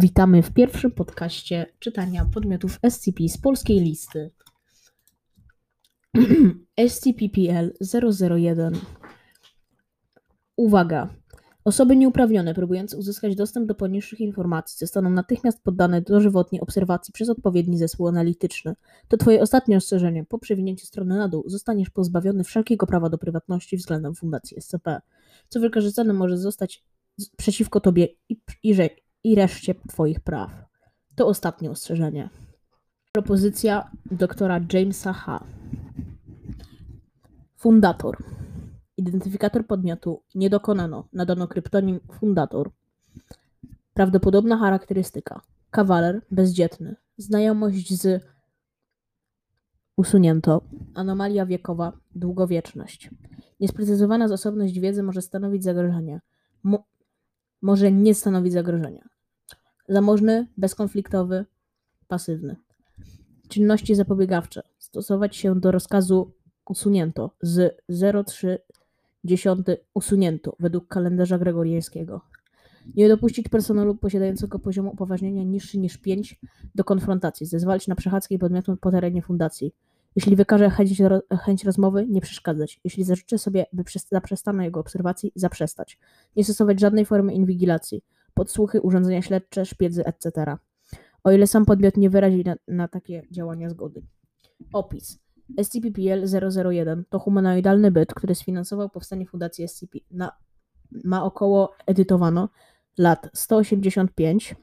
Witamy w pierwszym podcaście czytania podmiotów SCP z polskiej listy. SCP-PL 001 Uwaga! Osoby nieuprawnione próbujące uzyskać dostęp do poniższych informacji zostaną natychmiast poddane dożywotniej obserwacji przez odpowiedni zespół analityczny. To Twoje ostatnie ostrzeżenie. Po przewinięciu strony na dół zostaniesz pozbawiony wszelkiego prawa do prywatności względem Fundacji SCP, co wykorzystane może zostać przeciwko Tobie i, i, i reszcie Twoich praw. To ostatnie ostrzeżenie. Propozycja doktora Jamesa H. Fundator. Identyfikator podmiotu nie dokonano. Nadano kryptonim Fundator. Prawdopodobna charakterystyka. Kawaler, bezdzietny. Znajomość z usunięto. Anomalia wiekowa, długowieczność. Niesprecyzowana zasobność wiedzy może stanowić zagrożenie. Może nie stanowić zagrożenia. Zamożny, bezkonfliktowy, pasywny. Czynności zapobiegawcze. Stosować się do rozkazu usunięto z 0310 usunięto według kalendarza gregoriańskiego. Nie dopuścić personelu posiadającego poziom upoważnienia niższy niż 5 do konfrontacji. Zezwalić na przechadzkę podmiotu po terenie fundacji. Jeśli wykaże chęć, chęć rozmowy, nie przeszkadzać. Jeśli zażyczy sobie, by zaprzestano jego obserwacji, zaprzestać. Nie stosować żadnej formy inwigilacji podsłuchy, urządzenia śledcze, szpiedzy, etc. O ile sam podmiot nie wyrazi na, na takie działania zgody. Opis. SCP-PL-001 to humanoidalny byt, który sfinansował powstanie Fundacji SCP. Na, ma około, edytowano, lat 185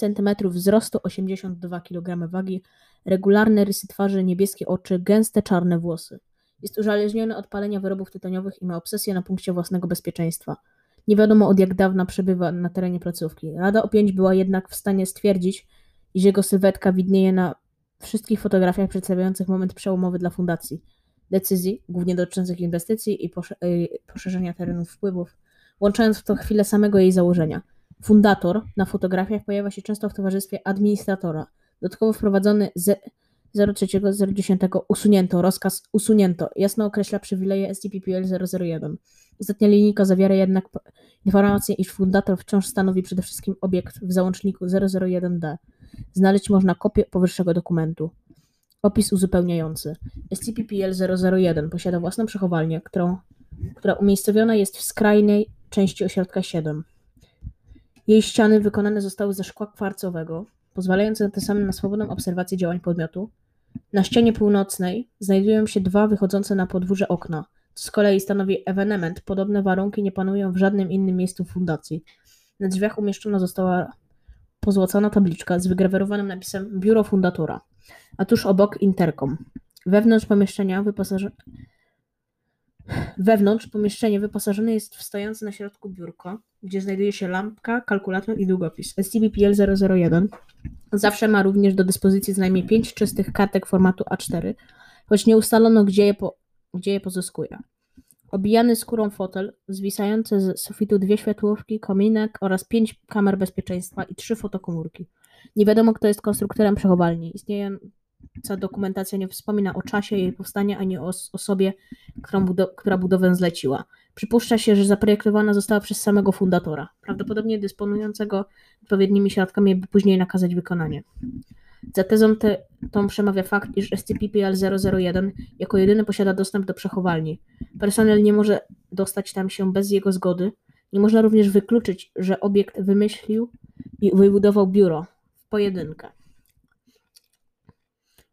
cm wzrostu, 82 kg wagi, regularne rysy twarzy, niebieskie oczy, gęste czarne włosy. Jest uzależniony od palenia wyrobów tytoniowych i ma obsesję na punkcie własnego bezpieczeństwa. Nie wiadomo od jak dawna przebywa na terenie placówki. Rada O5 była jednak w stanie stwierdzić, iż jego sylwetka widnieje na wszystkich fotografiach przedstawiających moment przełomowy dla fundacji. Decyzji, głównie dotyczących inwestycji i poszerzenia terenów wpływów, łącząc w to chwilę samego jej założenia. Fundator na fotografiach pojawia się często w towarzystwie administratora. Dodatkowo wprowadzony z 03.010 usunięto, rozkaz usunięto, jasno określa przywileje SCP-PL-001. Ostatnia linijka zawiera jednak informację, iż fundator wciąż stanowi przede wszystkim obiekt w załączniku 001D. Znaleźć można kopię powyższego dokumentu. Opis uzupełniający. SCP-PL-001 posiada własną przechowalnię, którą, która umiejscowiona jest w skrajnej części ośrodka 7. Jej ściany wykonane zostały ze szkła kwarcowego, pozwalające tym samym na swobodną obserwację działań podmiotu. Na ścianie północnej znajdują się dwa wychodzące na podwórze okna – z kolei stanowi ewenement. Podobne warunki nie panują w żadnym innym miejscu fundacji. Na drzwiach umieszczona została pozłocona tabliczka z wygrawerowanym napisem Biuro Fundatora, a tuż obok interkom. Wewnątrz pomieszczenia wyposażone Wewnątrz pomieszczenie wyposażone jest w stojące na środku biurko, gdzie znajduje się lampka, kalkulator i długopis. SCP-PL-001 zawsze ma również do dyspozycji co najmniej 5 czystych kartek formatu A4, choć nie ustalono, gdzie je, po, gdzie je pozyskuje. Obijany skórą fotel, zwisające z sufitu dwie światłówki, kominek oraz pięć kamer bezpieczeństwa i trzy fotokomórki. Nie wiadomo, kto jest konstruktorem przechowalni. Istniejąca dokumentacja nie wspomina o czasie jej powstania ani o osobie, która budowę zleciła. Przypuszcza się, że zaprojektowana została przez samego fundatora, prawdopodobnie dysponującego odpowiednimi środkami, by później nakazać wykonanie. Za tezą te, tą przemawia fakt, iż SCP-PL-001 jako jedyny posiada dostęp do przechowalni. Personel nie może dostać tam się bez jego zgody. Nie można również wykluczyć, że obiekt wymyślił i wybudował biuro w pojedynkę.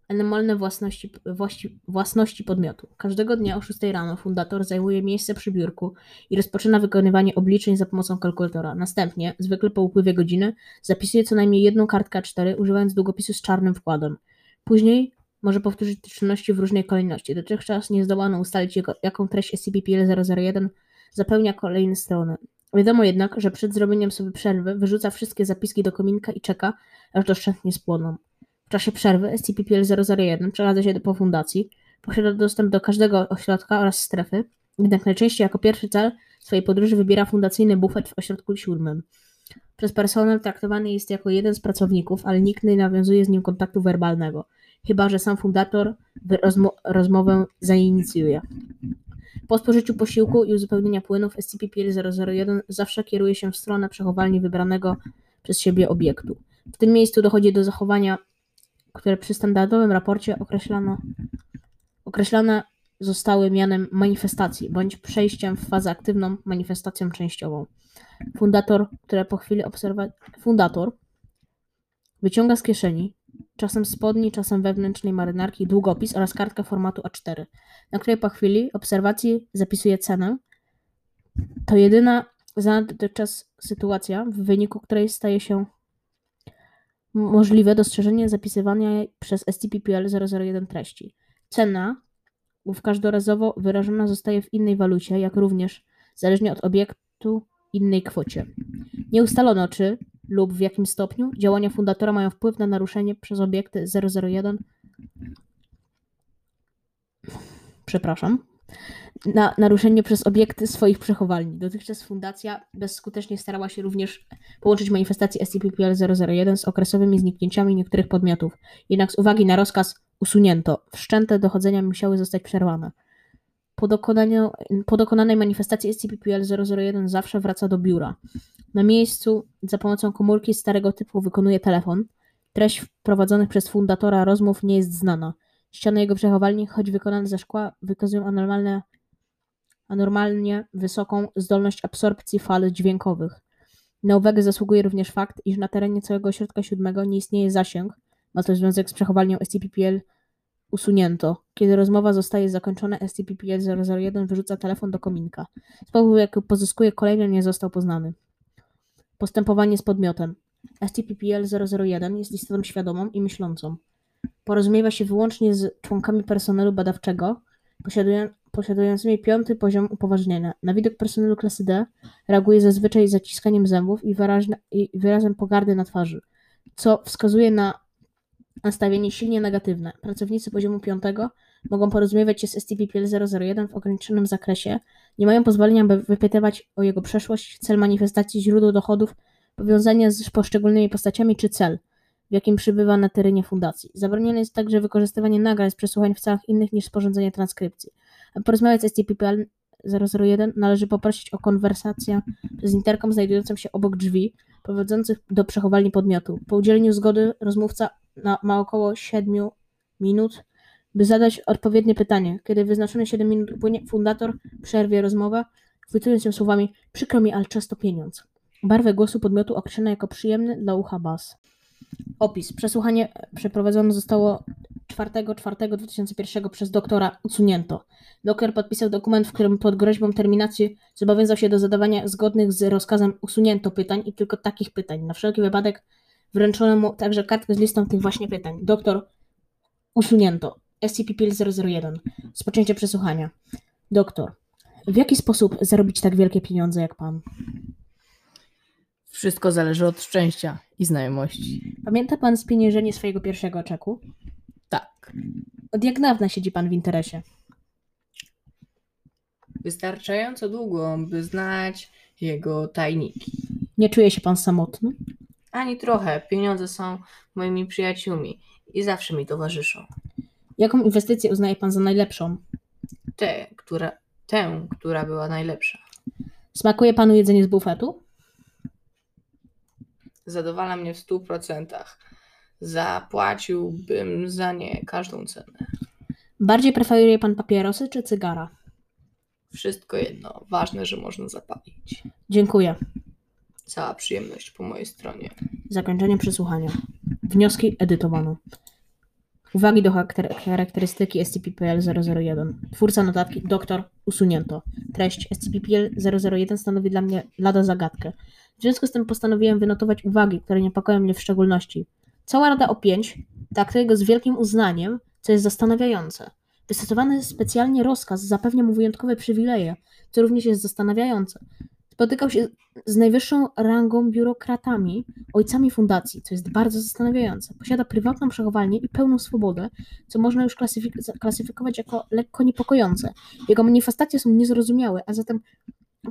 Anomalne własności, właści, własności podmiotu. Każdego dnia o 6 rano fundator zajmuje miejsce przy biurku i rozpoczyna wykonywanie obliczeń za pomocą kalkulatora. Następnie, zwykle po upływie godziny, zapisuje co najmniej jedną kartkę 4 używając długopisu z czarnym wkładem. Później może powtórzyć te czynności w różnej kolejności. Dotychczas nie zdołano ustalić, jego, jaką treść SCP-PL001 zapełnia kolejne strony. Wiadomo jednak, że przed zrobieniem sobie przerwy wyrzuca wszystkie zapiski do kominka i czeka, aż doszczętnie spłoną. W czasie przerwy SCP-PL001 przeradza się po fundacji, posiada dostęp do każdego ośrodka oraz strefy, jednak najczęściej jako pierwszy cel swojej podróży wybiera fundacyjny bufet w ośrodku siódmym. Przez personel traktowany jest jako jeden z pracowników, ale nikt nie nawiązuje z nim kontaktu werbalnego, chyba że sam fundator rozmo rozmowę zainicjuje. Po spożyciu posiłku i uzupełnienia płynów SCP-PL001 zawsze kieruje się w stronę przechowalni wybranego przez siebie obiektu. W tym miejscu dochodzi do zachowania, które przy standardowym raporcie określano, określone zostały mianem manifestacji bądź przejściem w fazę aktywną manifestacją częściową. Fundator, które po chwili obserwacji fundator wyciąga z kieszeni, czasem spodni, czasem wewnętrznej marynarki, długopis oraz kartkę formatu A4, na której po chwili obserwacji zapisuje cenę. To jedyna znana dotychczas sytuacja, w wyniku której staje się możliwe dostrzeżenie zapisywania przez STPPL 001 treści. Cena ów każdorazowo wyrażona zostaje w innej walucie, jak również, zależnie od obiektu, innej kwocie. Nie ustalono, czy lub w jakim stopniu działania fundatora mają wpływ na naruszenie przez obiekty 001 przepraszam, na naruszenie przez obiekty swoich przechowalni. Dotychczas fundacja bezskutecznie starała się również połączyć manifestację SCP-PL 001 z okresowymi zniknięciami niektórych podmiotów. Jednak z uwagi na rozkaz usunięto. Wszczęte dochodzenia musiały zostać przerwane. Po, po dokonanej manifestacji SCP-PL 001 zawsze wraca do biura. Na miejscu za pomocą komórki starego typu wykonuje telefon. Treść wprowadzonych przez fundatora rozmów nie jest znana. Ściany jego przechowalni, choć wykonane ze szkła, wykazują anormalne, anormalnie wysoką zdolność absorpcji fal dźwiękowych. Na uwagę zasługuje również fakt, iż na terenie całego ośrodka siódmego nie istnieje zasięg, ma to związek z przechowalnią SCP-PL usunięto. Kiedy rozmowa zostaje zakończona, SCP-PL 001 wyrzuca telefon do kominka. Sposób, jaki pozyskuje kolejny, nie został poznany. Postępowanie z podmiotem. SCP-PL 001 jest istotą świadomą i myślącą. Porozumiewa się wyłącznie z członkami personelu badawczego posiadającymi piąty poziom upoważnienia. Na widok personelu klasy D reaguje zazwyczaj zaciskaniem zębów i, wyraźne, i wyrazem pogardy na twarzy, co wskazuje na nastawienie silnie negatywne. Pracownicy poziomu 5 mogą porozumiewać się z SCP-PL001 w ograniczonym zakresie, nie mają pozwolenia, by wypytywać o jego przeszłość, cel manifestacji, źródło dochodów, powiązania z poszczególnymi postaciami czy cel, w jakim przybywa na terenie fundacji. Zabronione jest także wykorzystywanie nagrań z przesłuchań w celach innych niż sporządzenie transkrypcji. Porozmawiać z SCP-PL 001 należy poprosić o konwersację przez interkom znajdującą się obok drzwi prowadzących do przechowalni podmiotu. Po udzieleniu zgody rozmówca na, ma około 7 minut, by zadać odpowiednie pytanie. Kiedy wyznaczone 7 minut upłynie, fundator przerwie rozmowę, chwytując ją słowami przykro mi, ale czas to pieniądz. Barwę głosu podmiotu określona jako przyjemny dla ucha bas. Opis. Przesłuchanie przeprowadzone zostało 4.4.2001 przez doktora usunięto. Doktor podpisał dokument, w którym pod groźbą terminacji zobowiązał się do zadawania zgodnych z rozkazem usunięto pytań i tylko takich pytań. Na wszelki wypadek wręczono mu także kartkę z listą tych właśnie pytań. Doktor usunięto. SCP-PL001. Spoczęcie przesłuchania. Doktor. W jaki sposób zarobić tak wielkie pieniądze jak pan? Wszystko zależy od szczęścia i znajomości. Pamięta pan spieniężenie swojego pierwszego czeku? Od jak dawna siedzi pan w interesie? Wystarczająco długo, by znać jego tajniki. Nie czuje się pan samotny? Ani trochę. Pieniądze są moimi przyjaciółmi i zawsze mi towarzyszą. Jaką inwestycję uznaje pan za najlepszą? Tę, która, tę, która była najlepsza. Smakuje panu jedzenie z bufetu? Zadowala mnie w stu procentach. Zapłaciłbym za nie każdą cenę. Bardziej preferuje pan papierosy czy cygara? Wszystko jedno. Ważne, że można zapalić. Dziękuję. Cała przyjemność po mojej stronie. Zakończenie przesłuchania. Wnioski edytowano. Uwagi do charakter- charakterystyki SCP-PL001. Twórca notatki doktor usunięto. Treść SCP-PL001 stanowi dla mnie lada zagadkę. W związku z tym postanowiłem wynotować uwagi, które niepokoją mnie w szczególności. Cała Rada o 5 traktuje go z wielkim uznaniem, co jest zastanawiające. Wystosowany specjalnie rozkaz zapewnia mu wyjątkowe przywileje, co również jest zastanawiające. Spotykał się z najwyższą rangą biurokratami, ojcami fundacji, co jest bardzo zastanawiające. Posiada prywatną przechowalnię i pełną swobodę, co można już klasyfik- klasyfikować jako lekko niepokojące. Jego manifestacje są niezrozumiałe, a zatem,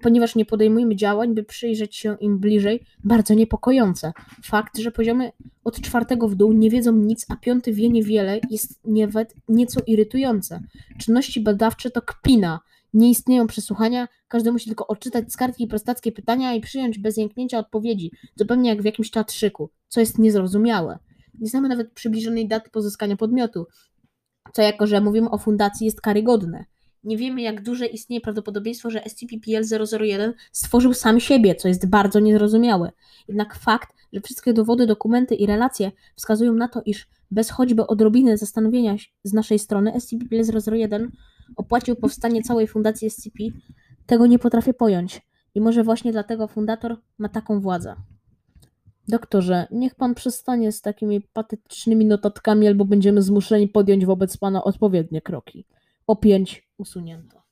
ponieważ nie podejmujemy działań, by przyjrzeć się im bliżej, bardzo niepokojące. Fakt, że poziomy od czwartego w dół nie wiedzą nic, a piąty wie niewiele, jest nawet nieco irytujące. Czynności badawcze to kpina, Nie istnieją przesłuchania, każdy musi tylko odczytać z kartki prostackie pytania i przyjąć bez jęknięcia odpowiedzi, zupełnie jak w jakimś teatrzyku, co jest niezrozumiałe. Nie znamy nawet przybliżonej daty pozyskania podmiotu, co jako, że mówimy o fundacji jest karygodne. Nie wiemy, jak duże istnieje prawdopodobieństwo, że SCP-PL-001 stworzył sam siebie, co jest bardzo niezrozumiałe. Jednak fakt, że wszystkie dowody, dokumenty i relacje wskazują na to, iż bez choćby odrobiny zastanowienia z naszej strony SCP-PL-001 opłacił powstanie całej fundacji SCP, tego nie potrafię pojąć. I może właśnie dlatego fundator ma taką władzę. Doktorze, niech pan przestanie z takimi patetycznymi notatkami, albo będziemy zmuszeni podjąć wobec pana odpowiednie kroki. O pięć usunięto.